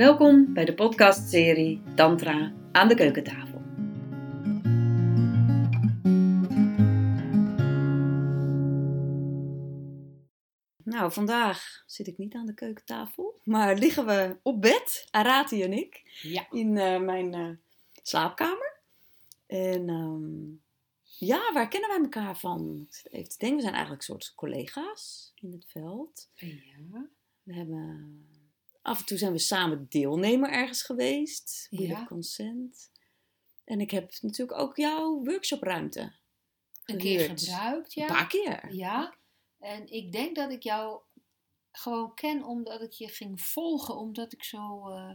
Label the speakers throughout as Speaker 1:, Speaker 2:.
Speaker 1: Welkom bij de podcastserie Tantra aan de keukentafel. Nou, vandaag zit ik niet aan de keukentafel, maar liggen we op bed, Arati en ik,
Speaker 2: Ja.
Speaker 1: in eh, mijn eh, slaapkamer. En ehm, ja, waar kennen wij elkaar van? Ik zit even te denken, we zijn eigenlijk een soort collega's in het veld.
Speaker 2: Ja.
Speaker 1: We hebben af en toe zijn we samen deelnemer ergens geweest.
Speaker 2: Ja.
Speaker 1: of Consent. En ik heb natuurlijk ook jouw workshopruimte
Speaker 2: Een keer gebruikt,
Speaker 1: Een
Speaker 2: ja.
Speaker 1: paar keer.
Speaker 2: Ja. En ik denk dat ik jou gewoon ken omdat ik je ging volgen, omdat ik zo eh,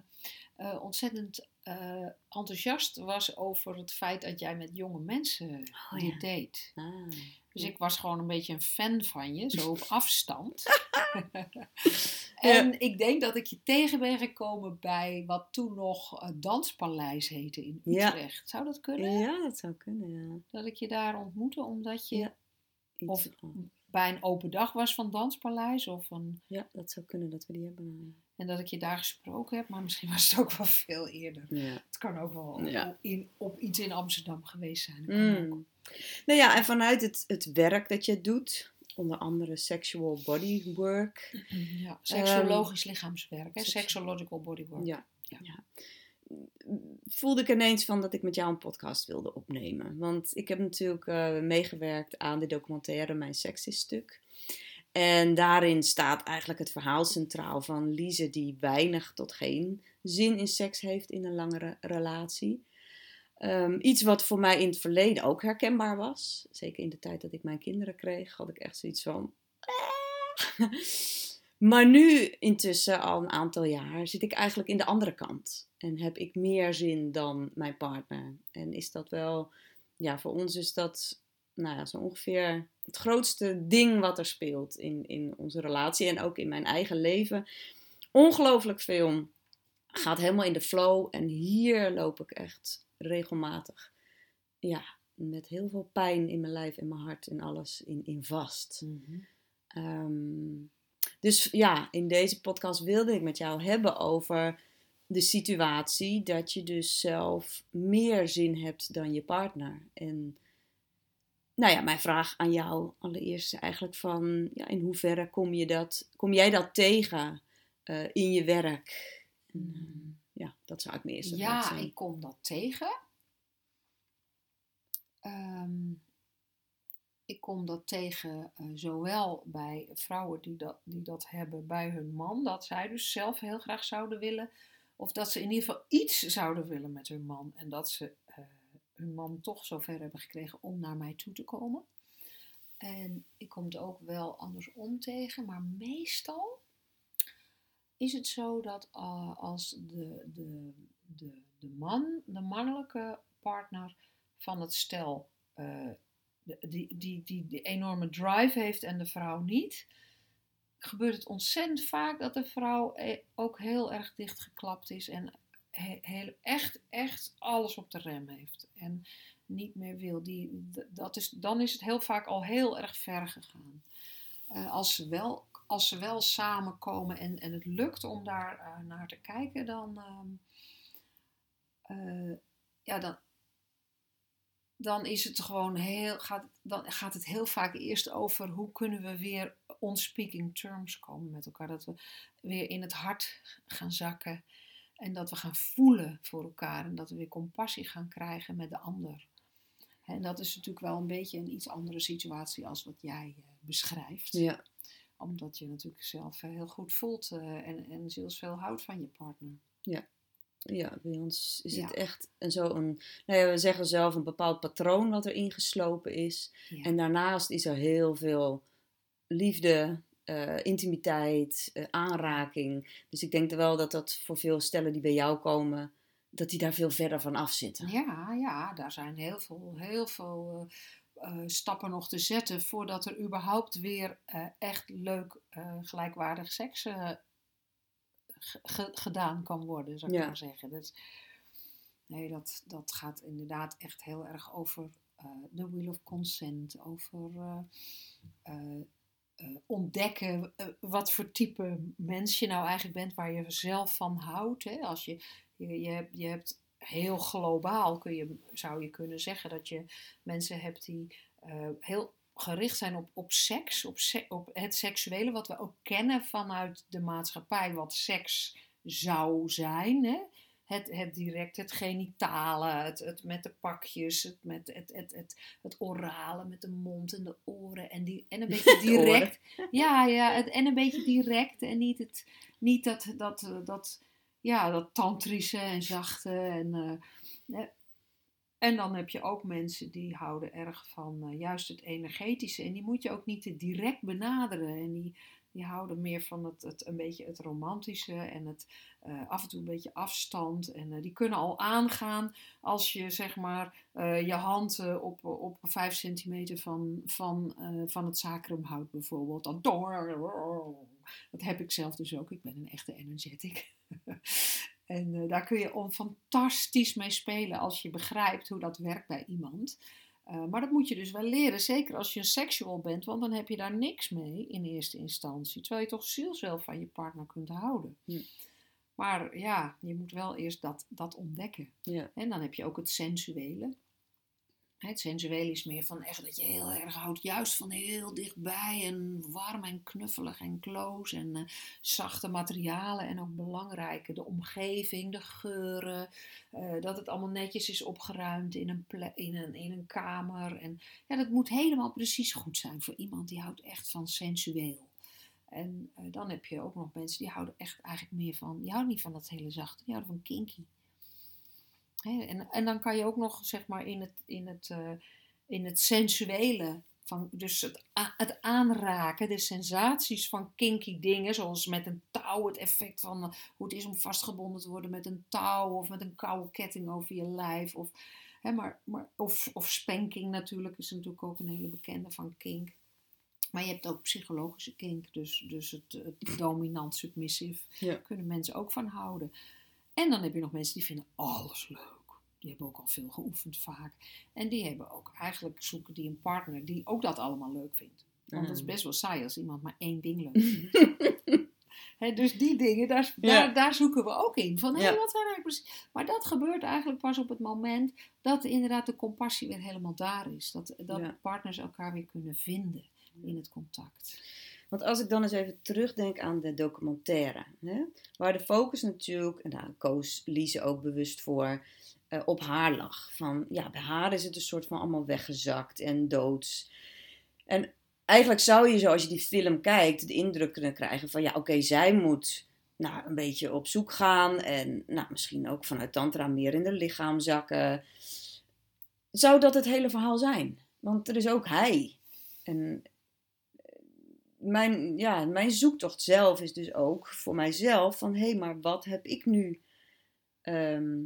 Speaker 2: eh, ontzettend eh, enthousiast was over het feit dat jij met jonge mensen
Speaker 1: Oh,
Speaker 2: dit
Speaker 1: ja.
Speaker 2: deed.
Speaker 1: Ah.
Speaker 2: Dus ik was gewoon een beetje een fan van je, zo op afstand. en ik denk dat ik je tegen ben gekomen bij wat toen nog eh, Danspaleis heette in
Speaker 1: Ja.
Speaker 2: Utrecht. Zou dat kunnen?
Speaker 1: Ja, dat zou kunnen, ja.
Speaker 2: Dat ik je daar ontmoette omdat je Of-
Speaker 1: van-
Speaker 2: bij een open dag was van Danspaleis. Of een,
Speaker 1: ja, dat zou kunnen dat we die hebben.
Speaker 2: En dat ik je daar gesproken heb. Maar misschien was het ook wel veel eerder.
Speaker 1: Ja.
Speaker 2: Het kan ook wel
Speaker 1: Ja.
Speaker 2: op, in, op iets in Amsterdam geweest zijn.
Speaker 1: Mm. Nou ja, en vanuit het, het werk dat je doet, onder andere sexual bodywork,
Speaker 2: Ja, seksologisch lichaamswerk. Hè? Sexological bodywork.
Speaker 1: Ja,
Speaker 2: Ja.
Speaker 1: ja. Voelde ik ineens van dat ik met jou een podcast wilde opnemen. Want ik heb natuurlijk eh, meegewerkt aan de documentaire Mijn Seks is Stuk. En daarin staat eigenlijk het verhaal centraal van Lise die weinig tot geen zin in seks heeft in een langere relatie. Ehm, iets wat voor mij in het verleden ook herkenbaar was. Zeker in de tijd dat ik mijn kinderen kreeg, had ik echt zoiets van. "Ah." Maar nu, intussen al een aantal jaar, zit ik eigenlijk in de andere kant. En heb ik meer zin dan mijn partner. En is dat wel, ja, voor ons is dat, nou ja, zo ongeveer het grootste ding wat er speelt in, in onze relatie en ook in mijn eigen leven. Ongelooflijk veel gaat helemaal in de flow. En hier loop ik echt regelmatig, ja, met heel veel pijn in mijn lijf en mijn hart en alles in, in vast.
Speaker 2: Mhm.
Speaker 1: Ehm, dus ja, in deze podcast wilde ik met jou hebben over de situatie dat je dus zelf meer zin hebt dan je partner. En nou ja, mijn vraag aan jou allereerst is eigenlijk van, ja, in hoeverre kom, je dat, kom jij dat tegen eh, in je werk? Eh, ja, dat zou ik me eerst
Speaker 2: Ja,
Speaker 1: zijn.
Speaker 2: ik kom dat tegen. Ehm, ik kom dat tegen eh, zowel bij vrouwen die dat, die dat hebben bij hun man, dat zij dus zelf heel graag zouden willen, of dat ze in ieder geval iets zouden willen met hun man en dat ze hun man toch zover hebben gekregen om naar mij toe te komen. En ik kom het ook wel andersom tegen, maar meestal is het zo dat eh, als de, de, de, de man, de mannelijke partner van het stel, eh, die, die, die, die enorme drive heeft en de vrouw niet, gebeurt het ontzettend vaak dat de vrouw eh, ook heel erg dichtgeklapt is en he- heel, echt, echt alles op de rem heeft. En niet meer wil. Die, dat is, dan is het heel vaak al heel erg ver gegaan. Eh, als, ze wel, als ze wel samenkomen en, en het lukt om daar eh, naar te kijken, dan, ehm, eh, ja, dan is het gewoon heel, gaat, dan gaat het heel vaak eerst over hoe kunnen we weer on speaking terms komen met elkaar. Dat we weer in het hart gaan zakken en dat we gaan voelen voor elkaar en dat we weer compassie gaan krijgen met de ander. En dat is natuurlijk wel een beetje een iets andere situatie als wat jij eh, beschrijft
Speaker 1: Ja,
Speaker 2: omdat je natuurlijk zelf eh, heel goed voelt eh, en, en zielsveel houdt van je partner.
Speaker 1: ja, bij ons is
Speaker 2: Ja.
Speaker 1: het echt een zo'n, nou ja, we zeggen zelf een bepaald patroon wat er ingeslopen is.
Speaker 2: Ja.
Speaker 1: En daarnaast is er heel veel liefde, eh, intimiteit, eh, aanraking. Dus ik denk wel dat dat voor veel stellen die bij jou komen, dat die daar veel verder van af zitten.
Speaker 2: ja, ja, daar zijn heel veel, heel veel eh, stappen nog te zetten voordat er überhaupt weer echt leuk gelijkwaardig seks ge- ge- gedaan kan worden, zou ik
Speaker 1: Ja.
Speaker 2: maar zeggen. Dus, nee, dat, dat gaat inderdaad echt heel erg over de wheel of consent, over ontdekken eh, wat voor type mens je nou eigenlijk bent, waar je zelf van houdt. Hè? Als je, je, je, hebt, je hebt heel globaal, kun je, zou je kunnen zeggen, dat je mensen hebt die eh, heel gericht zijn op, op seks, op, op het seksuele, wat we ook kennen vanuit de maatschappij, wat seks zou zijn. Hè? Het, het direct, het genitale, het, het met de pakjes, het, met het, het, het, het orale met de mond en de oren. En, die, en een beetje direct. ja, ja het, en een beetje direct. En niet, het, niet dat, dat, dat, ja, dat tantrische en zachte. En, uh, en dan heb je ook mensen die houden erg van uh, juist het energetische. En die moet je ook niet te direct benaderen. En die, die houden meer van het, het, een beetje het romantische en het uh, af en toe een beetje afstand. En uh, die kunnen al aangaan als je zeg maar uh, je hand op, op 5 centimeter van, van, van het sacrum houdt bijvoorbeeld. Dan dat heb ik zelf dus ook. Ik ben een echte energetic. en daar kun je fantastisch mee spelen als je begrijpt hoe dat werkt bij iemand. Uh, maar dat moet je dus wel leren, zeker als je een seksual bent, want dan heb je daar niks mee in eerste instantie. Terwijl je toch zielswel van je partner kunt houden. Ja. Maar ja, je moet wel eerst dat, dat ontdekken. Ja. En dan heb je ook het sensuele. Het sensuele is meer van echt dat je heel erg houdt, juist van heel dichtbij en warm en knuffelig en close en uh, zachte materialen en ook belangrijke, de omgeving, de geuren, uh, dat het allemaal netjes is opgeruimd in een, in, een, in een kamer. En ja, dat moet helemaal precies goed zijn voor iemand die houdt echt van sensueel. En uh, dan heb je ook nog mensen die houden echt eigenlijk meer van, die houden niet van dat hele zachte, die houden van kinky en, en dan kan je ook nog, zeg maar, in het, in het, uh, in het sensuele, van, dus het, het aanraken, de sensaties van kinky dingen, zoals met een touw, het effect van uh, hoe het is om vastgebonden te worden met een touw of met een koude ketting over je lijf. Of, hè, maar, maar, of, of spanking natuurlijk, is natuurlijk ook een hele bekende van kink. Maar je hebt ook psychologische kink, dus, dus het, het dominant submissief. Ja. kunnen mensen ook van houden. En dan heb je nog mensen die vinden alles leuk. Die hebben ook al veel geoefend vaak. En die hebben ook eigenlijk zoeken die een partner die ook dat allemaal leuk vindt. Want dat is mm. best wel saai als iemand maar één ding leuk vindt. dus die dingen, daar, daar, daar, zoeken we ook in. Van, hé, wat zijn precies... Maar dat gebeurt eigenlijk pas op het moment dat inderdaad de compassie weer helemaal daar is. Dat, dat partners elkaar weer kunnen vinden in het contact.
Speaker 1: Want als ik dan eens even terugdenk aan de documentaire, hè, waar de focus natuurlijk, en daar koos Lise ook bewust voor, uh, op haar lag. Van ja, bij haar is het een soort van allemaal weggezakt en doods. En eigenlijk zou je, zoals je die film kijkt, de indruk kunnen krijgen van ja, oké, zij moet nou, een beetje op zoek gaan en nou, misschien ook vanuit Tantra meer in haar lichaam zakken. Zou dat het hele verhaal zijn? Want er is ook hij. En mijn, ja, mijn zoektocht zelf is dus ook voor mijzelf van hé, hey, maar wat heb ik nu ehm,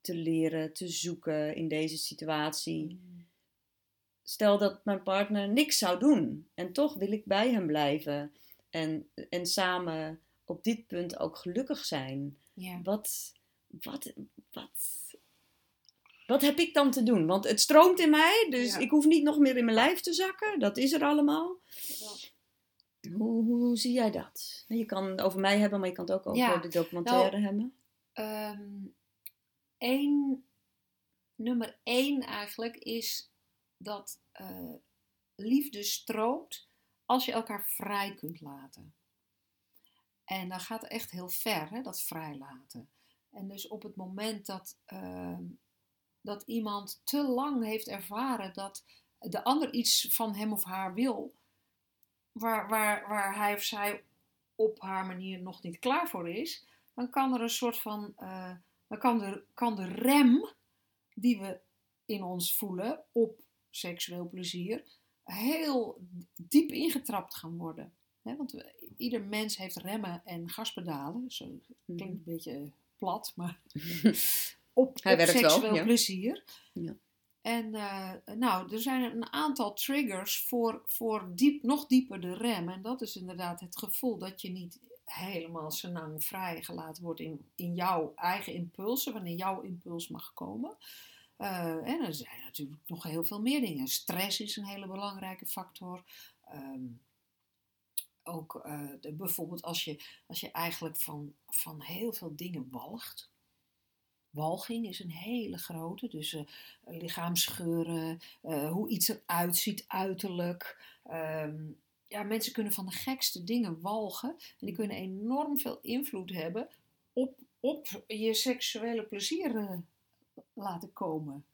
Speaker 1: te leren, te zoeken in deze situatie? Mm. Stel dat mijn partner niks zou doen en toch wil ik bij hem blijven en, en samen op dit punt ook gelukkig zijn. Wat, wat, wat, wat heb ik dan te doen? Want het stroomt in mij, dus ik hoef niet nog meer in mijn lijf te zakken. Dat is er allemaal. Ja. Hoe, hoe, zie jij dat? Je kan het over mij hebben, maar je kan het ook over de documentaire nou, hebben.
Speaker 2: Um, één, nummer één eigenlijk is dat uh, liefde stroomt als je elkaar vrij kunt laten. En dan gaat echt heel ver, hè, dat vrijlaten. En dus op het moment dat, uh, dat iemand te lang heeft ervaren dat de ander iets van hem of haar wil, waar, waar, waar hij of zij op haar manier nog niet klaar voor is, dan kan er een soort van, uh, dan kan de, kan de rem die we in ons voelen op seksueel plezier heel diep ingetrapt gaan worden. want we, ieder mens heeft remmen en gaspedalen. Zo klinkt een mhm. beetje plat, maar op, op seksueel wel, plezier. Ja. En uh, nou, er zijn een aantal triggers voor, voor diep, nog dieper de rem. En dat is inderdaad het gevoel dat je niet helemaal senang vrijgelaten wordt in, in jouw eigen impulsen, wanneer jouw impuls mag komen. Uh, en er zijn natuurlijk nog heel veel meer dingen. Stress is een hele belangrijke factor. Um, ook eh, de, bijvoorbeeld als je, als je eigenlijk van, van heel veel dingen walgt. Walging is een hele grote, dus uh, lichaamsgeuren, uh, hoe iets eruit ziet uiterlijk. Ehm, ja, mensen kunnen van de gekste dingen walgen en die kunnen enorm veel invloed hebben op, op je seksuele plezier laten komen.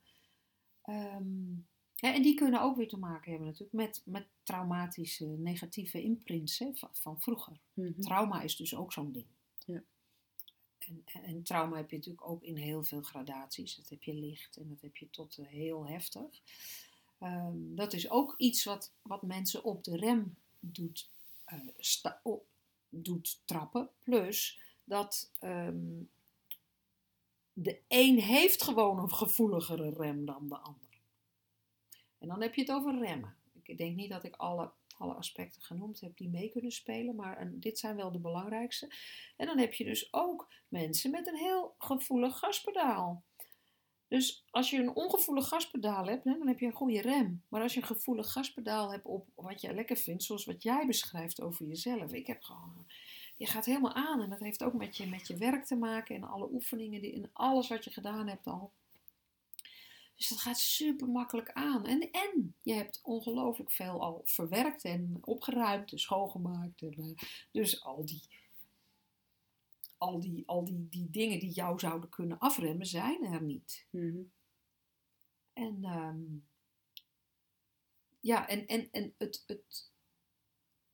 Speaker 2: Um, en die kunnen ook weer te maken hebben natuurlijk met, met traumatische negatieve imprints hè, van, van, vroeger. Mhm. Trauma is dus ook zo'n ding. Ja. En, en, trauma heb je natuurlijk ook in heel veel gradaties. Dat heb je licht en dat heb je tot uh, heel heftig. Um, dat is ook iets wat, wat mensen op de rem doet, op, doet trappen. Plus dat um, de een heeft gewoon een gevoeligere rem dan de ander. En dan heb je het over remmen. Ik denk niet dat ik alle, alle aspecten genoemd heb die mee kunnen spelen, maar dit zijn wel de belangrijkste. En dan heb je dus ook mensen met een heel gevoelig gaspedaal. Dus als je een ongevoelig gaspedaal hebt, dan heb je een goede rem. Maar als je een gevoelig gaspedaal hebt op wat jij lekker vindt, zoals wat jij beschrijft over jezelf. Ik heb gewoon, je gaat helemaal aan en dat heeft ook met je, met je werk te maken en alle oefeningen die, en alles wat je gedaan hebt al. Dus dat gaat super makkelijk aan. En, en je hebt ongelooflijk veel al verwerkt en opgeruimd en schoongemaakt. En, uh, dus al die, al, die, al die, die dingen die jou zouden kunnen afremmen, zijn er niet. Mm-hmm. En um, ja, en, en, en het, het,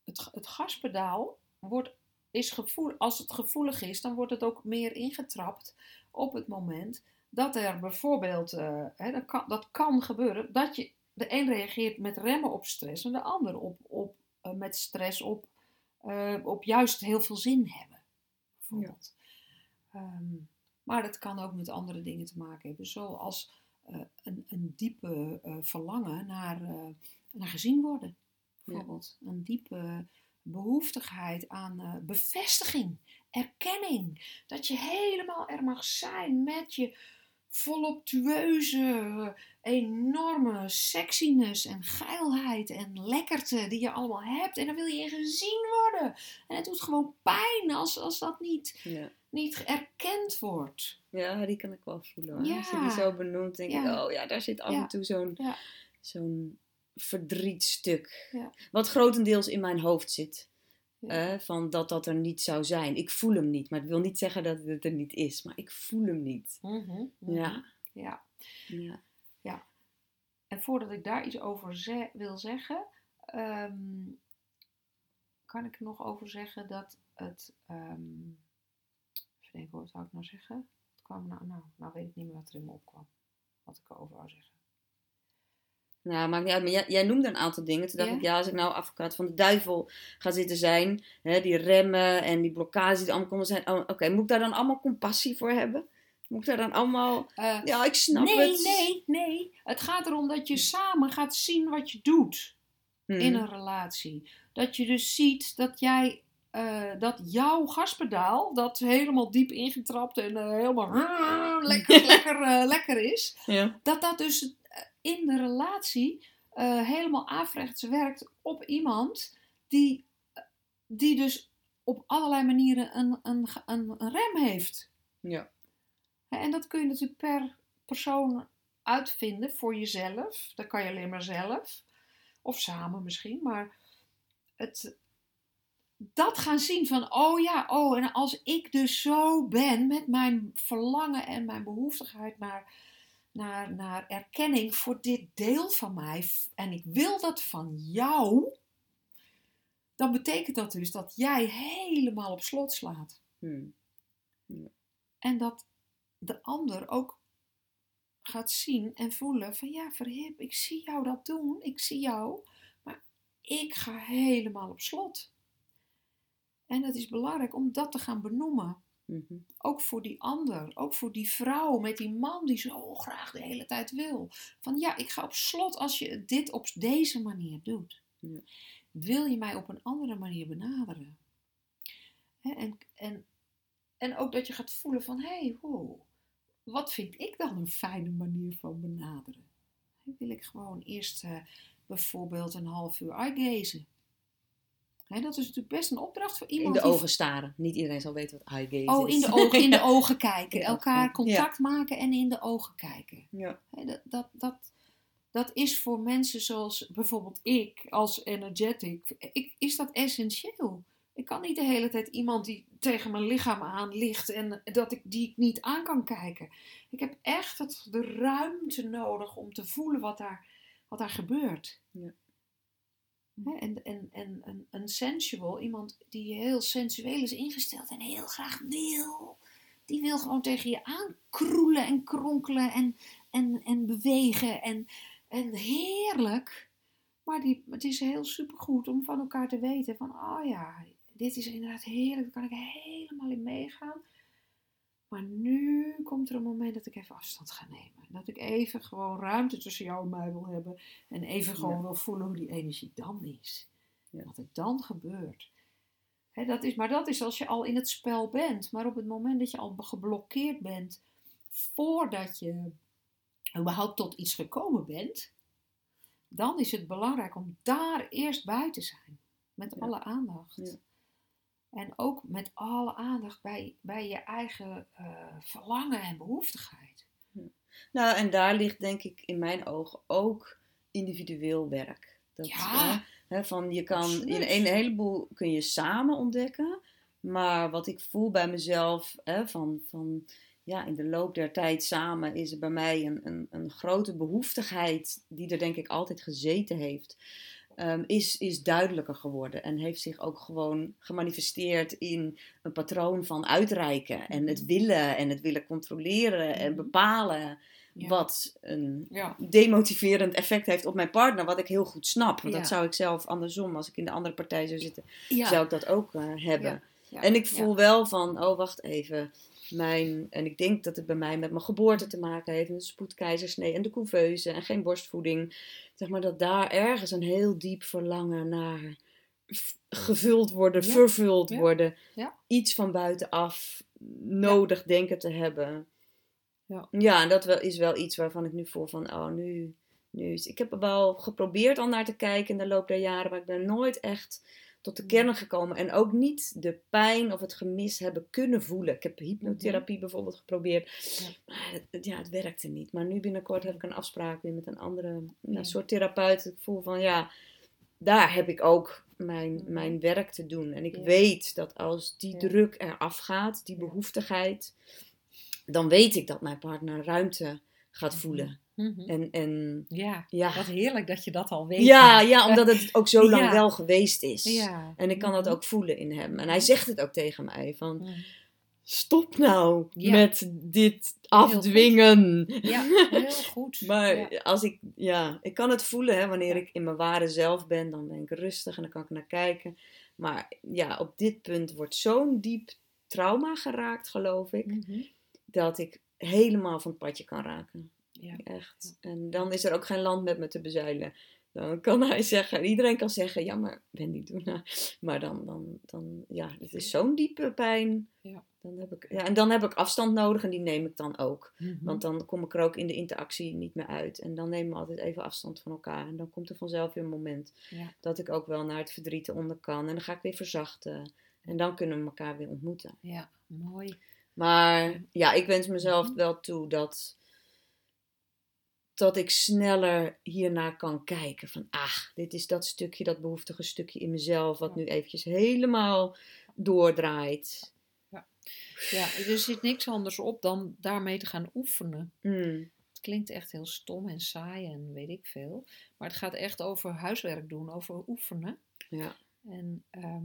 Speaker 2: het, het gaspedaal wordt, is gevoel, als het gevoelig is, dan wordt het ook meer ingetrapt op het moment dat er bijvoorbeeld, uh, hè, dat, kan, dat kan gebeuren, dat je de een reageert met remmen op stress en de ander op, op, uh, met stress op, uh, op juist heel veel zin hebben. Bijvoorbeeld. Ja. Um, maar dat kan ook met andere dingen te maken hebben, zoals een, een diepe verlangen naar, naar gezien worden. Bijvoorbeeld ja. een diepe behoeftigheid aan bevestiging, erkenning. Dat je helemaal er mag zijn met je voluptueuze, enorme sexiness en geilheid en lekkerte die je allemaal hebt. En dan wil je gezien worden. En het doet gewoon pijn als, als dat niet, ja. niet erkend wordt.
Speaker 1: Ja, die kan ik wel voelen. Ja. Als je die zo benoemt, denk ik, oh ja, daar zit af en toe zo'n zo'n verdrietstuk. Wat grotendeels in mijn hoofd zit. Ja. van dat dat er niet zou zijn. Ik voel hem niet, maar het wil niet zeggen dat het er niet is, maar ik voel hem niet. Mm -hmm,
Speaker 2: Ja. ja. Ja. Ja. En voordat ik daar iets over ze wil zeggen, um, kan ik er nog over zeggen dat het. Um, even denken, wat zou ik nou zeggen? Het kwam nou, nou, nou weet ik niet meer wat er in me opkwam. Wat ik erover wou zeggen.
Speaker 1: Nou, maakt niet uit. Maar jij, jij noemde een aantal dingen. Toen dacht ik, ja, als ik nou advocaat van de duivel ga zitten zijn, hè, die remmen en die blokkades die er allemaal komen zijn. Oh, Oké, moet ik daar dan allemaal compassie voor hebben? Moet ik daar dan allemaal. Uh, ja, ik snap
Speaker 2: nee,
Speaker 1: het.
Speaker 2: Nee, nee, nee. Het gaat erom dat je samen gaat zien wat je doet hmm. in een relatie. Dat je dus ziet dat jij. Uh, dat jouw gaspedaal, dat helemaal diep ingetrapt en uh, helemaal lekker, lekker, lekker is, ja. dat dat dus in de relatie uh, helemaal averechts werkt op iemand die, die dus op allerlei manieren een, een, een, een rem heeft. Ja. En dat kun je natuurlijk per persoon uitvinden voor jezelf. Dat kan je alleen maar zelf. Of samen misschien. Maar het, dat gaan zien van, oh ja, oh, en als ik dus zo ben met mijn verlangen en mijn behoeftigheid naar naar, naar erkenning voor dit deel van mij en ik wil dat van jou, dan betekent dat dus dat jij helemaal op slot slaat. Hmm. En dat de ander ook gaat zien en voelen van ja, verhip, ik zie jou dat doen, ik zie jou, maar ik ga helemaal op slot. En het is belangrijk om dat te gaan benoemen. Mhm. Ook voor die ander, ook voor die vrouw met die man die zo graag de hele tijd wil. Van ja, ik ga op slot als je dit op deze manier doet. Wil je mij op een andere manier benaderen? en, en, en ook dat je gaat voelen van hé, hey, wow, wat vind ik dan een fijne manier van benaderen? Wil ik gewoon eerst uh, bijvoorbeeld een half uur eyegazen? Dat is natuurlijk best een opdracht voor
Speaker 1: In
Speaker 2: iemand
Speaker 1: de
Speaker 2: die
Speaker 1: ogen staren. Niet iedereen zal weten wat eye gaze
Speaker 2: Oh,
Speaker 1: is.
Speaker 2: in de ogen, in de ogen kijken.
Speaker 1: Ja,
Speaker 2: Elkaar
Speaker 1: ja.
Speaker 2: contact maken en in de ogen kijken.
Speaker 1: Ja.
Speaker 2: Dat, dat, dat, dat is voor mensen zoals bijvoorbeeld ik, als energetic, ik, is dat essentieel. Ik kan niet de hele tijd iemand die tegen mijn lichaam aan ligt en dat ik die ik niet aan kan kijken. Ik heb echt het, de ruimte nodig om te voelen wat daar, wat daar gebeurt.
Speaker 1: Ja.
Speaker 2: Hè, En, en, en een, een sensual, iemand die heel sensueel is ingesteld en heel graag wil, die wil gewoon tegen je aankroelen en kronkelen en, en, en bewegen en, en heerlijk. Maar die, het is heel supergoed om van elkaar te weten van, oh ja, dit is inderdaad heerlijk, daar kan ik helemaal in meegaan. Maar nu komt er een moment dat ik even afstand ga nemen. Dat ik even gewoon ruimte tussen jou en mij wil hebben. En even gewoon
Speaker 1: Ja.
Speaker 2: wil voelen hoe die energie dan is.
Speaker 1: Ja.
Speaker 2: Wat er dan gebeurt. Dat is, maar dat is als je al in het spel bent. Maar op het moment dat je al geblokkeerd bent, voordat je überhaupt tot iets gekomen bent, dan is het belangrijk om daar eerst bij te zijn. Met
Speaker 1: Ja.
Speaker 2: alle aandacht. En ook met alle aandacht bij, bij je eigen eh, verlangen en behoeftigheid.
Speaker 1: Nou, en daar ligt denk ik in mijn ogen ook individueel werk. Dat,
Speaker 2: Ja.
Speaker 1: hè, van je kan
Speaker 2: Absoluut.
Speaker 1: in een heleboel kun je samen ontdekken, maar wat ik voel bij mezelf, hè, van, van ja, in de loop der tijd samen is er bij mij een, een, een grote behoeftigheid die er denk ik altijd gezeten heeft. Ehm, is, is duidelijker geworden en heeft zich ook gewoon gemanifesteerd in een patroon van uitreiken en het willen en het willen controleren en
Speaker 2: Mhm.
Speaker 1: bepalen
Speaker 2: Ja.
Speaker 1: wat een
Speaker 2: Ja.
Speaker 1: demotiverend effect heeft op mijn partner, wat ik heel goed snap. Want
Speaker 2: Ja.
Speaker 1: dat zou ik zelf andersom, als ik in de andere partij zou zitten, zou ik dat ook eh, hebben. En ik voel wel van, oh wacht even, mijn, en ik denk dat het bij mij met mijn geboorte te maken heeft, een spoedkeizersnee en de couveuse en geen borstvoeding. Zeg maar dat daar ergens een heel diep verlangen naar gevuld worden,
Speaker 2: Ja.
Speaker 1: vervuld
Speaker 2: Ja.
Speaker 1: worden,
Speaker 2: Ja.
Speaker 1: iets van buitenaf nodig denken te hebben.
Speaker 2: Ja.
Speaker 1: Ja, en dat wel, is wel iets waarvan ik nu voel van, oh nu, nu ik heb er wel geprobeerd al naar te kijken in de loop der jaren, maar ik ben nooit echt tot de
Speaker 2: Mm.
Speaker 1: kern gekomen en ook niet de pijn of het gemis hebben kunnen voelen. Ik heb hypnotherapie bijvoorbeeld geprobeerd,
Speaker 2: Mhm. Ja.
Speaker 1: maar het, het- ja, het werkte niet. Maar nu binnenkort heb ik een afspraak weer met een andere
Speaker 2: Ja.
Speaker 1: soort therapeut. Ik voel van, ja, daar heb ik ook mijn,
Speaker 2: Mhm.
Speaker 1: mijn werk te doen. En ik
Speaker 2: Ja.
Speaker 1: weet dat als die druk eraf gaat, die behoeftigheid, dan weet ik dat mijn partner ruimte gaat
Speaker 2: Mhm. Mhm.
Speaker 1: En, en
Speaker 2: Ja,
Speaker 1: ja.
Speaker 2: wat heerlijk dat je dat al weet.
Speaker 1: Ja, ja, omdat het ook zo lang
Speaker 2: Ja.
Speaker 1: wel geweest is.
Speaker 2: Ja.
Speaker 1: En ik kan dat
Speaker 2: Mhm.
Speaker 1: ook voelen in hem. En hij zegt het ook tegen mij van,
Speaker 2: Mhm.
Speaker 1: stop nou met dit afdwingen.
Speaker 2: Ja, heel goed.
Speaker 1: Maar als ik, ja, ik kan het voelen hè, wanneer ik in mijn ware zelf ben, dan ben ik rustig en dan kan ik naar kijken. Maar ja, op dit punt wordt zo'n diep trauma geraakt, geloof ik,
Speaker 2: Mhm.
Speaker 1: dat ik helemaal van het padje kan raken.
Speaker 2: Ja.
Speaker 1: Echt. En dan is er ook geen land met me te bezeilen. Dan kan hij zeggen, iedereen kan zeggen, ja, maar Wendy, doe nou. Maar dan, dan, dan ja, het is zo'n diepe pijn.
Speaker 2: Ja.
Speaker 1: Dan heb ik, ja, en dan heb ik afstand nodig en die neem ik dan ook.
Speaker 2: Mhm.
Speaker 1: Want dan kom ik er ook in de interactie niet meer uit. En dan nemen we altijd even afstand van elkaar. En dan komt er vanzelf weer een moment
Speaker 2: Ja.
Speaker 1: dat ik ook wel naar het verdriet onder kan. En dan ga ik weer verzachten. En dan kunnen we elkaar weer ontmoeten.
Speaker 2: ja, mooi.
Speaker 1: Maar ja, ik wens mezelf
Speaker 2: Mhm.
Speaker 1: wel toe dat, dat ik sneller hiernaar kan kijken. Van, ach, dit is dat stukje, dat behoeftige stukje in mezelf, wat
Speaker 2: Ja.
Speaker 1: nu eventjes helemaal doordraait.
Speaker 2: Ja, er zit niks anders op dan daarmee te gaan oefenen.
Speaker 1: Mm,
Speaker 2: Het klinkt echt heel stom en saai en weet ik veel. Maar het gaat echt over huiswerk doen, over oefenen.
Speaker 1: ja.
Speaker 2: En ehm,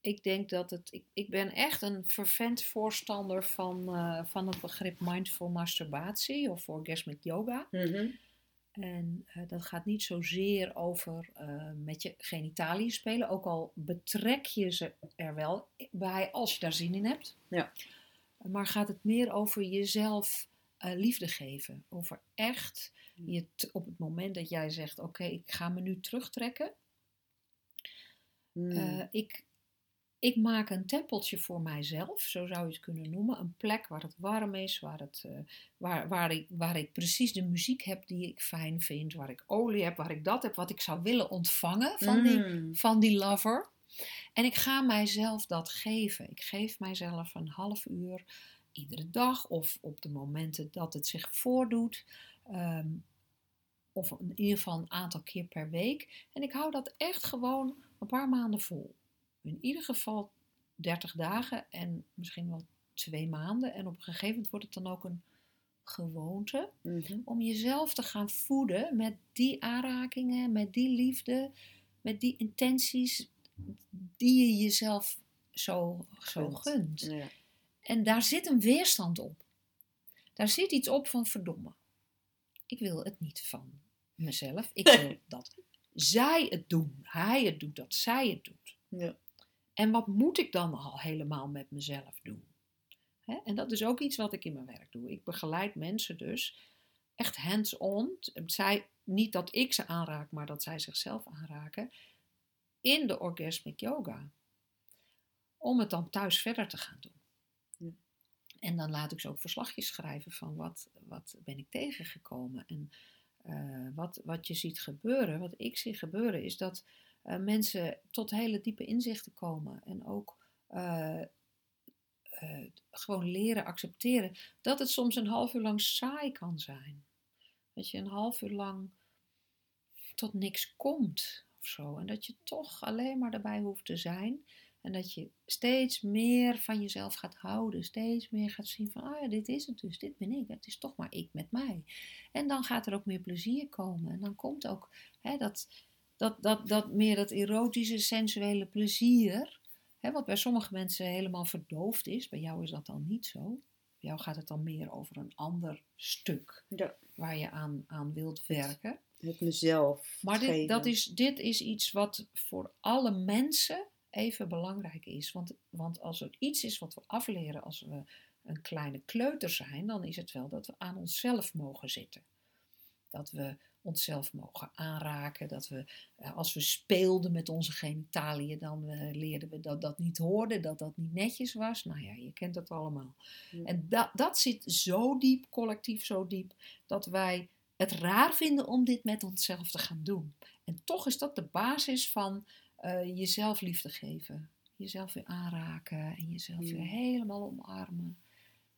Speaker 2: ik denk dat het. Ik, ik ben echt een fervent voorstander van, eh, van het begrip mindful masturbatie of orgasmic yoga.
Speaker 1: Mhm.
Speaker 2: En eh, dat gaat niet zozeer over eh, met je genitaliën spelen, ook al betrek je ze er wel bij als je daar zin in hebt.
Speaker 1: Ja.
Speaker 2: Maar gaat het meer over jezelf liefde geven. Over echt je op het moment dat jij zegt: Oké, ik ga me nu terugtrekken.
Speaker 1: Mm.
Speaker 2: Eh, ik, ik maak een tempeltje voor mijzelf, zo zou je het kunnen noemen. Een plek waar het warm is, waar, het, eh, waar, waar, ik, waar ik precies de muziek heb die ik fijn vind, waar ik olie heb, waar ik dat heb wat ik zou willen ontvangen van, die,
Speaker 1: Mm.
Speaker 2: van die lover. En ik ga mijzelf dat geven. Ik geef mijzelf een half uur iedere dag of op de momenten dat het zich voordoet. Ehm, of in ieder geval een aantal keer per week. En ik hou dat echt gewoon een paar maanden vol. In ieder geval 30 dagen en misschien wel twee maanden. En op een gegeven moment wordt het dan ook een gewoonte
Speaker 1: Mhm.
Speaker 2: om jezelf te gaan voeden met die aanrakingen, met die liefde, met die intenties die je jezelf zo, zo
Speaker 1: Gunt.
Speaker 2: gunt.
Speaker 1: Ja.
Speaker 2: En daar zit een weerstand op. Daar zit iets op van verdomme. Ik wil het niet van mezelf. Ik wil dat zij het doen. Hij het doet, dat zij het doet.
Speaker 1: Ja.
Speaker 2: En wat moet ik dan al helemaal met mezelf doen? En dat is ook iets wat ik in mijn werk doe. Ik begeleid mensen dus echt hands-on. Zij, niet dat ik ze aanraak, maar dat zij zichzelf aanraken. In de orgasmic yoga. Om het dan thuis verder te gaan doen.
Speaker 1: Ja.
Speaker 2: En dan laat ik ze ook verslagjes schrijven van wat, wat ben ik tegengekomen. En eh, wat, wat je ziet gebeuren, wat ik zie gebeuren, is dat eh, mensen tot hele diepe inzichten komen. En ook eh, eh, gewoon leren accepteren dat het soms een half uur lang saai kan zijn. Dat je een half uur lang tot niks komt of zo. En dat je toch alleen maar erbij hoeft te zijn. En dat je steeds meer van jezelf gaat houden. Steeds meer gaat zien van, ah dit is het dus. Dit ben ik. Het is toch maar ik met mij. En dan gaat er ook meer plezier komen. En dan komt ook hè, dat, dat, dat, dat meer dat erotische, sensuele plezier. Hè, wat bij sommige mensen helemaal verdoofd is. Bij jou is dat dan niet zo. Bij jou gaat het dan meer over een ander stuk
Speaker 1: Ja.
Speaker 2: waar je aan, aan wilt werken.
Speaker 1: Het mezelf
Speaker 2: Maar dit,
Speaker 1: geven.
Speaker 2: dat is, dit is iets wat voor alle mensen even belangrijk is. Want, want als er iets is wat we afleren als we een kleine kleuter zijn, dan is het wel dat we aan onszelf mogen zitten. Dat we onszelf mogen aanraken. Dat we, eh, als we speelden met onze genitaliën, dan eh, leerden we dat dat niet hoorde, dat dat niet netjes was. Nou ja, je kent het allemaal.
Speaker 1: Ja.
Speaker 2: En dat, dat zit zo diep, collectief zo diep, dat wij het raar vinden om dit met onszelf te gaan doen. En toch is dat de basis van eh, jezelf liefde geven. Jezelf weer aanraken en jezelf weer helemaal omarmen.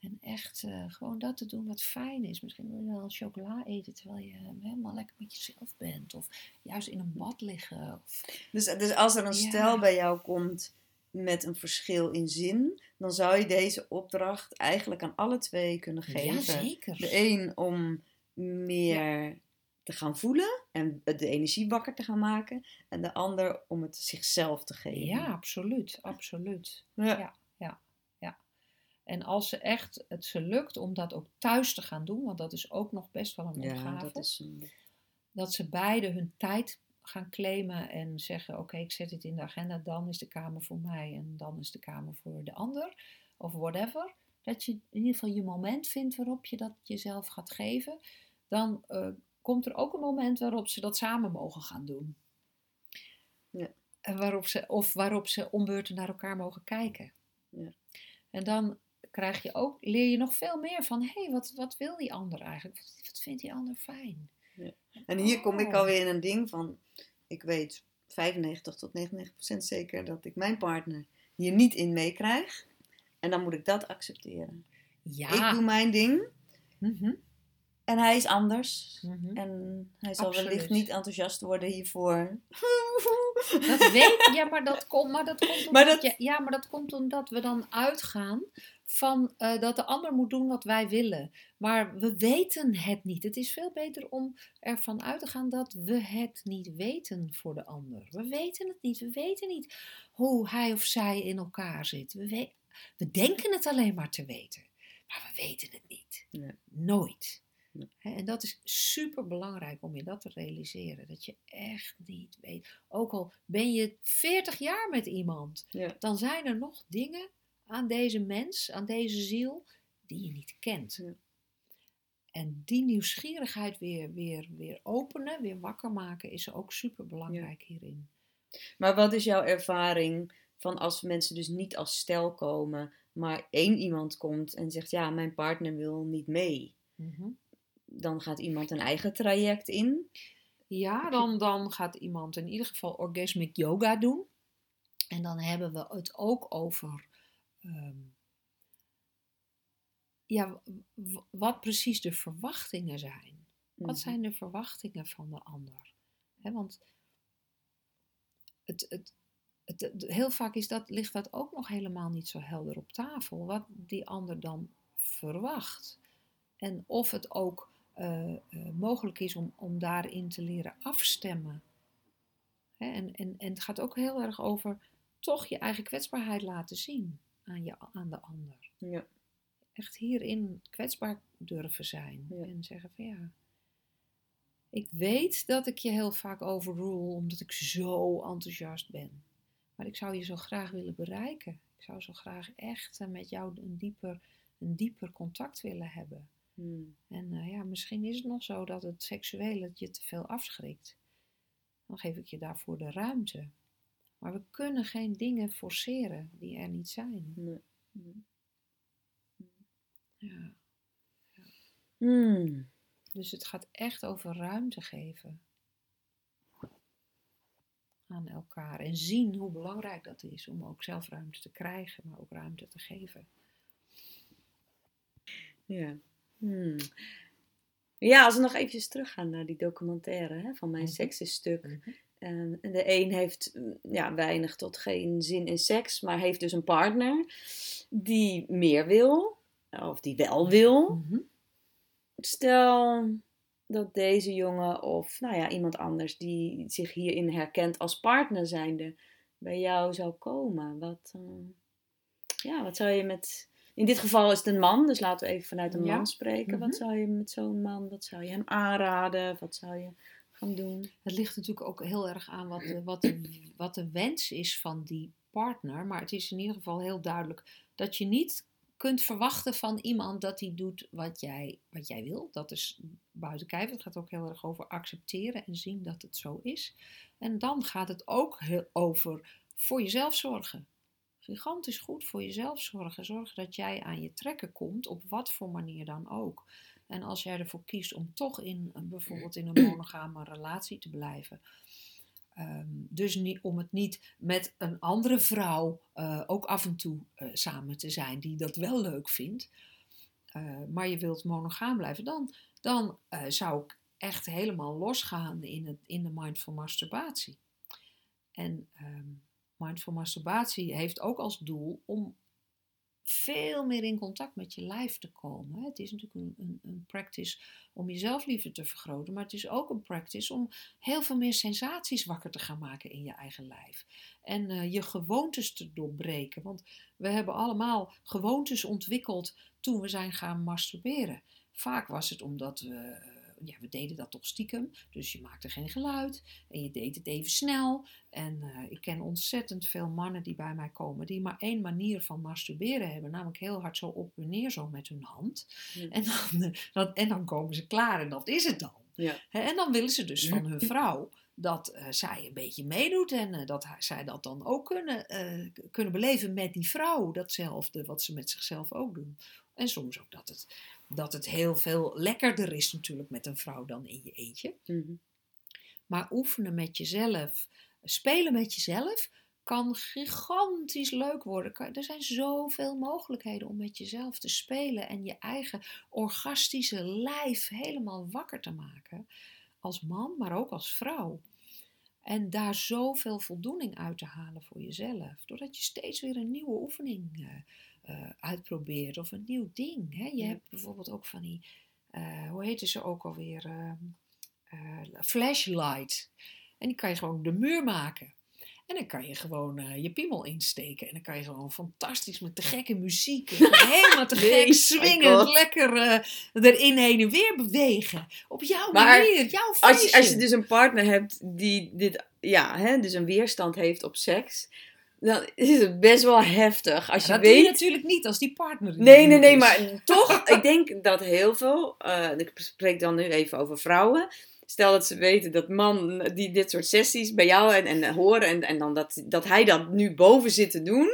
Speaker 2: En echt eh, gewoon dat te doen wat fijn is. Misschien wil je wel chocola eten terwijl je eh, helemaal lekker met jezelf bent. Of juist in een bad liggen. Of,
Speaker 1: Dus, dus als er een
Speaker 2: Ja.
Speaker 1: stel bij jou komt met een verschil in zin, dan zou je deze opdracht eigenlijk aan alle twee kunnen geven.
Speaker 2: ja, zeker.
Speaker 1: De een om meer te gaan voelen en de energie wakker te gaan maken. En de ander om het zichzelf te geven.
Speaker 2: Ja, absoluut. Absoluut.
Speaker 1: Ja.
Speaker 2: Ja. En als ze echt, het ze lukt om dat ook thuis te gaan doen, want dat is ook nog best wel een
Speaker 1: Ja,
Speaker 2: opgave.
Speaker 1: dat is een-
Speaker 2: dat ze beide hun tijd gaan claimen en zeggen: Oké, ik zet het in de agenda, dan is de kamer voor mij en dan is de kamer voor de ander, of whatever. Dat je in ieder geval je moment vindt waarop je dat jezelf gaat geven. Dan eh, komt er ook een moment waarop ze dat samen mogen gaan doen.
Speaker 1: Ja.
Speaker 2: En waarop ze, of waarop ze ombeurten naar elkaar mogen kijken.
Speaker 1: Ja.
Speaker 2: En dan krijg je ook, leer je nog veel meer van: hé, hey, wat, wat wil die ander eigenlijk? Wat, wat vindt die ander fijn?
Speaker 1: En hier kom ik
Speaker 2: Oh.
Speaker 1: alweer in een ding van, ik weet 95 tot 99 procent zeker dat ik mijn partner hier niet in meekrijg. En dan moet ik dat accepteren.
Speaker 2: Ja.
Speaker 1: Ik doe mijn ding
Speaker 2: Mhm,
Speaker 1: en hij is anders.
Speaker 2: mhm.
Speaker 1: En hij zal
Speaker 2: Absoluut.
Speaker 1: wellicht niet enthousiast worden hiervoor.
Speaker 2: Dat weet ja, maar dat komt, maar dat komt omdat,
Speaker 1: Maar dat-
Speaker 2: je- ja, maar dat komt omdat we dan uitgaan van eh, dat de ander moet doen wat wij willen. Maar we weten het niet. Het is veel beter om ervan uit te gaan dat we het niet weten voor de ander. We weten het niet. We weten niet hoe hij of zij in elkaar zit. We, we, we denken het alleen maar te weten. Maar we weten het niet.
Speaker 1: Nee.
Speaker 2: Nooit.
Speaker 1: Nee.
Speaker 2: En dat is super belangrijk om je dat te realiseren. Dat je echt niet weet. Ook al ben je 40 jaar met iemand,
Speaker 1: Ja.
Speaker 2: dan zijn er nog dingen aan deze mens, aan deze ziel, die je niet kent.
Speaker 1: Ja.
Speaker 2: En die nieuwsgierigheid weer, weer, weer openen, weer wakker maken, is ook super belangrijk hierin.
Speaker 1: Maar wat is jouw ervaring van als mensen dus niet als stel komen, maar één iemand komt en zegt ja, mijn partner wil niet mee.
Speaker 2: Mhm.
Speaker 1: Dan gaat iemand een eigen traject in.
Speaker 2: Ja, dan, dan gaat iemand in ieder geval orgasmic yoga doen. En dan hebben we het ook over ehm, ja, wat precies de verwachtingen zijn. Wat
Speaker 1: Mhm.
Speaker 2: zijn de verwachtingen van de ander? Hè, want het, het, het, het- heel vaak is dat, ligt dat ook nog helemaal niet zo helder op tafel. Wat die ander dan verwacht. En of het ook eh, eh, mogelijk is om, om daarin te leren afstemmen. En, en, en het gaat ook heel erg over toch je eigen kwetsbaarheid laten zien aan, je, aan de ander
Speaker 1: Ja.
Speaker 2: echt hierin kwetsbaar durven zijn.
Speaker 1: Ja.
Speaker 2: En zeggen van ja, ik weet dat ik je heel vaak overrule omdat ik zo enthousiast ben. Maar ik zou je zo graag willen bereiken. Ik zou zo graag echt eh, met jou een dieper, een dieper contact willen hebben.
Speaker 1: Hmm.
Speaker 2: En eh, ja, misschien is het nog zo dat het seksuele je te veel afschrikt. Dan geef ik je daarvoor de ruimte. Maar we kunnen geen dingen forceren die er niet zijn.
Speaker 1: Nee. Nee.
Speaker 2: Ja.
Speaker 1: Hmm.
Speaker 2: Dus het gaat echt over ruimte geven aan elkaar. En zien hoe belangrijk dat is om ook zelf ruimte te krijgen, maar ook ruimte te geven.
Speaker 1: Ja. Hmm. Ja, als we nog eventjes teruggaan naar die documentaire hè, van Mijn. Seks is Stuk. En de een heeft mm, ja, weinig tot geen zin in seks, maar heeft dus een partner die meer wil, of die wel wil.
Speaker 2: Mhm.
Speaker 1: Stel dat deze jongen of nou ja, iemand anders die zich hierin herkent als partner zijnde bij jou zou komen. Wat, eh, ja, wat zou je met... In dit geval is het een man, dus laten we even vanuit een
Speaker 2: Ja.
Speaker 1: man spreken. Wat
Speaker 2: Mhm.
Speaker 1: zou je met zo'n man, wat zou je hem aanraden? Wat zou je doen?
Speaker 2: Het ligt natuurlijk ook heel erg aan wat de, wat, wat de wens is van die partner. Maar het is in ieder geval heel duidelijk dat je niet kunt verwachten van iemand dat hij doet wat jij, wat jij wil. Dat is buiten kijf. Het gaat ook heel erg over accepteren en zien dat het zo is. En dan gaat het ook heel over voor jezelf zorgen. Gigantisch goed voor jezelf zorgen. Zorgen dat jij aan je trekken komt, op wat voor manier dan ook. En als jij ervoor kiest om toch in een- bijvoorbeeld in een monogame relatie te blijven. ehm, dus niet, om het niet met een andere vrouw eh, ook af en toe eh, samen te zijn die dat wel leuk vindt. eh, maar je wilt monogaam blijven, dan, dan eh, zou ik echt helemaal losgaan in, het, in de mindful masturbatie. En ehm, mindful masturbatie heeft ook als doel om veel meer in contact met je lijf te komen. Het is natuurlijk een, een, een practice om je zelfliefde te vergroten, maar het is ook een practice om heel veel meer sensaties wakker te gaan maken in je eigen lijf. En eh, je gewoontes te doorbreken. Want we hebben allemaal gewoontes ontwikkeld toen we zijn gaan masturberen. Vaak was het omdat we, eh, ja, we deden dat toch stiekem, dus je maakte geen geluid en je deed het even snel. En eh, ik ken ontzettend veel mannen die bij mij komen, die maar één manier van masturberen hebben, namelijk heel hard zo op en neer zo met hun hand.
Speaker 1: Ja.
Speaker 2: En, dan, eh, en dan komen ze klaar en dat is het dan.
Speaker 1: Ja.
Speaker 2: En dan willen ze dus van hun vrouw dat eh, zij een beetje meedoet en dat zij dat dan ook kunnen, kunnen beleven met die vrouw. Datzelfde wat ze met zichzelf ook doen. En soms ook dat het, dat het heel veel lekkerder is natuurlijk met een vrouw dan in je eentje.
Speaker 1: Mhm.
Speaker 2: Maar oefenen met jezelf, spelen met jezelf, kan gigantisch leuk worden. Er zijn zoveel mogelijkheden om met jezelf te spelen en je eigen orgastische lijf helemaal wakker te maken. Als man, maar ook als vrouw. En daar zoveel voldoening uit te halen voor jezelf. Doordat je steeds weer een nieuwe oefening eh, eh, uitprobeert of een nieuw ding. Hè? Je
Speaker 1: Ja.
Speaker 2: hebt bijvoorbeeld ook van die, eh, hoe heette ze ook alweer? Eh, flashlight. En die kan je gewoon de muur maken. En dan kan je gewoon eh, je piemel insteken. En dan kan je gewoon fantastisch met de gekke muziek. helemaal te
Speaker 1: Nee,
Speaker 2: gek swingend.
Speaker 1: God.
Speaker 2: Lekker eh, erin heen en weer bewegen. Op jouw
Speaker 1: Maar
Speaker 2: manier, jouw
Speaker 1: Als je, als je dus een partner hebt die dit, ja, hè, dus een weerstand heeft op seks, dan is het best wel heftig. Als je
Speaker 2: dat doe je
Speaker 1: weet.
Speaker 2: natuurlijk niet als die partner.
Speaker 1: Nee, nee, nee,
Speaker 2: is.
Speaker 1: maar toch, ik denk dat heel veel, eh, ik spreek dan nu even over vrouwen, stel dat ze weten dat man die dit soort sessies bij jou en, en horen en, en dan dat, dat hij dat nu boven zit te doen.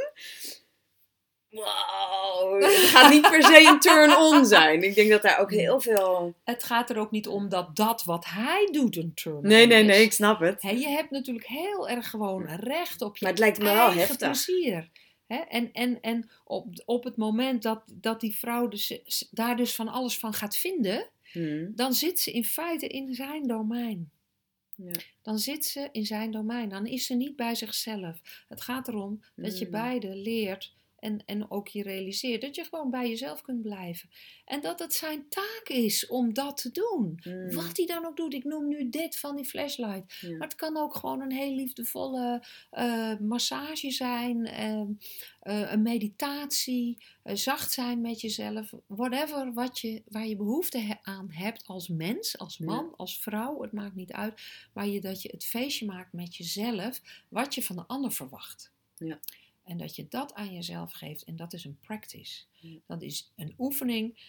Speaker 1: Wow, het gaat niet per se een turn-on zijn. Ik denk dat daar ook heel veel.
Speaker 2: Het gaat er ook niet om dat dat wat hij doet een turn-on
Speaker 1: Nee, nee, nee,
Speaker 2: is.
Speaker 1: ik snap het.
Speaker 2: Je hebt natuurlijk heel erg gewoon recht op je
Speaker 1: Maar het lijkt me wel heftig.
Speaker 2: plezier. En, en, en op, op het moment dat, dat die vrouw dus, daar dus van alles van gaat vinden,
Speaker 1: Hmm.
Speaker 2: dan zit ze in feite in zijn domein.
Speaker 1: Ja.
Speaker 2: Dan zit ze in zijn domein. Dan is ze niet bij zichzelf. Het gaat erom dat je
Speaker 1: Mm.
Speaker 2: beide leert en, en ook je realiseert dat je gewoon bij jezelf kunt blijven. En dat het zijn taak is om dat te doen.
Speaker 1: Hmm.
Speaker 2: Wat hij dan ook doet. Ik noem nu dit van die flashlight.
Speaker 1: Ja.
Speaker 2: Maar het kan ook gewoon een heel liefdevolle eh, massage zijn, ehm, eh, een meditatie, eh, zacht zijn met jezelf. Whatever wat je, waar je behoefte he- aan hebt als mens, als
Speaker 1: Ja.
Speaker 2: man, als vrouw, het maakt niet uit. Maar je, dat je het feestje maakt met jezelf, wat je van de ander verwacht.
Speaker 1: Ja.
Speaker 2: En dat je dat aan jezelf geeft. En dat is een practice. Dat is een oefening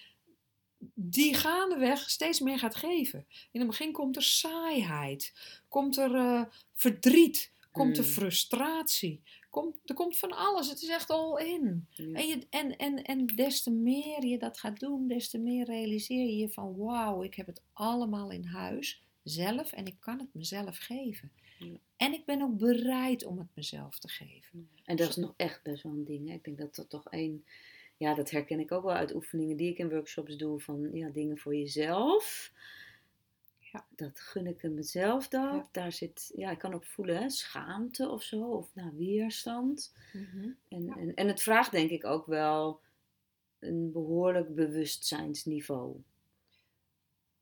Speaker 2: die gaandeweg steeds meer gaat geven. In het begin komt er saaiheid, komt er eh, verdriet, komt er
Speaker 1: Hmm.
Speaker 2: frustratie, komt, er komt van alles. Het is echt all in.
Speaker 1: Ja.
Speaker 2: En, je, en, en, en des te meer je dat gaat doen, des te meer realiseer je je van wauw, ik heb het allemaal in huis zelf en ik kan het mezelf geven.
Speaker 1: Ja.
Speaker 2: En ik ben ook bereid om het mezelf te geven.
Speaker 1: En dat is nog echt best wel een ding. Hè? Ik denk dat dat toch één. Ja, dat herken ik ook wel uit oefeningen die ik in workshops doe. Van ja, dingen voor jezelf.
Speaker 2: Ja.
Speaker 1: Dat gun ik mezelf dat.
Speaker 2: Ja.
Speaker 1: Daar zit, ja, ik kan ook voelen, hè, schaamte of zo. Of nou, weerstand. En,
Speaker 2: Ja.
Speaker 1: en, en het vraagt denk ik ook wel een behoorlijk bewustzijnsniveau.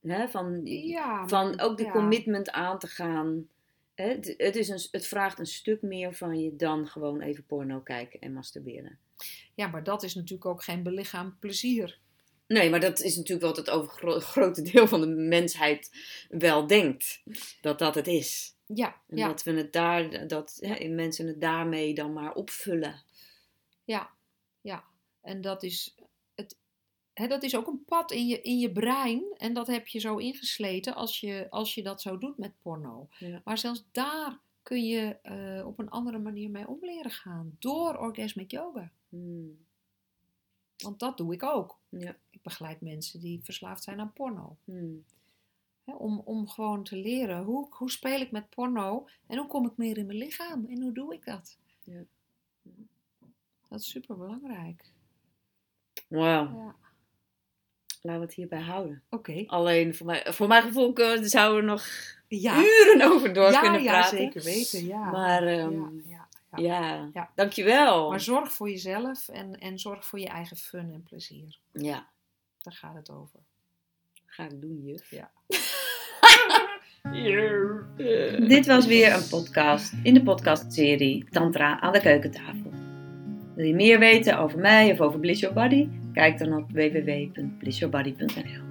Speaker 1: Hè, van,
Speaker 2: Ja,
Speaker 1: van ook de commitment aan te gaan. Het, het, is een, het vraagt een stuk meer van je dan gewoon even porno kijken en masturberen.
Speaker 2: Ja, maar dat is natuurlijk ook geen belichaamd plezier.
Speaker 1: Nee, maar dat is natuurlijk wat het overgrote deel van de mensheid wel denkt. Dat dat het is.
Speaker 2: Ja,
Speaker 1: En
Speaker 2: ja,
Speaker 1: dat we het daar, dat hè, mensen het daarmee dan maar opvullen.
Speaker 2: ja, ja. En dat is, hè, dat is ook een pad in je, in je brein. En dat heb je zo ingesleten als je, als je dat zo doet met porno.
Speaker 1: Ja.
Speaker 2: Maar zelfs daar kun je eh, op een andere manier mee om leren gaan. Door orgasmic yoga.
Speaker 1: Hmm.
Speaker 2: Want dat doe ik ook.
Speaker 1: Ja.
Speaker 2: Ik begeleid mensen die verslaafd zijn aan porno.
Speaker 1: Hmm.
Speaker 2: Om, om gewoon te leren hoe, hoe speel ik met porno en hoe kom ik meer in mijn lichaam en hoe doe ik dat.
Speaker 1: Ja.
Speaker 2: Dat is super belangrijk.
Speaker 1: Wauw,
Speaker 2: Ja.
Speaker 1: Laten we het hierbij houden.
Speaker 2: Oké.
Speaker 1: Alleen voor, mij, voor mijn gevoel kunnen- zouden we nog
Speaker 2: Ja.
Speaker 1: uren over door
Speaker 2: ja,
Speaker 1: kunnen
Speaker 2: ja,
Speaker 1: praten.
Speaker 2: zeker weten. Ja.
Speaker 1: Maar ehm,
Speaker 2: ja, ja, ja.
Speaker 1: ja.
Speaker 2: Ja.
Speaker 1: dankjewel.
Speaker 2: Maar zorg voor jezelf en, en zorg voor je eigen fun en plezier.
Speaker 1: Ja,
Speaker 2: Daar gaat het over.
Speaker 1: ga ik doen, juf.
Speaker 2: Ja.
Speaker 1: Dit was weer een podcast in de podcastserie Tantra aan de keukentafel. Wil je meer weten over mij of over Bliss Your Body? Kijk dan op www.blissyourbody.nl